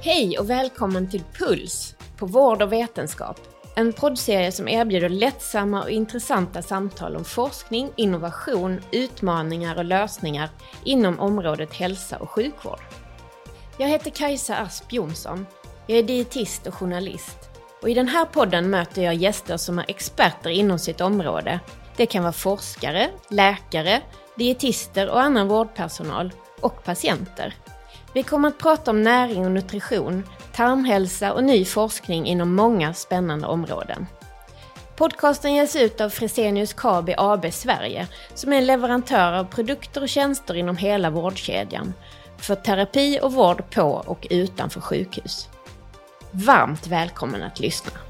Hej och välkommen till Puls på Vård och vetenskap. En poddserie som erbjuder lättsamma och intressanta samtal om forskning, innovation, utmaningar och lösningar inom området hälsa och sjukvård. Jag heter Kajsa Asp Jonsson. Jag är dietist och journalist. Och I den här podden möter jag gäster som är experter inom sitt område. Det kan vara forskare, läkare, dietister och annan vårdpersonal och patienter. Vi kommer att prata om näring och nutrition, tarmhälsa och ny forskning inom många spännande områden. Podcasten ges ut av Fresenius Kabi AB Sverige som är en leverantör av produkter och tjänster inom hela vårdkedjan för terapi och vård på och utanför sjukhus. Varmt välkommen att lyssna!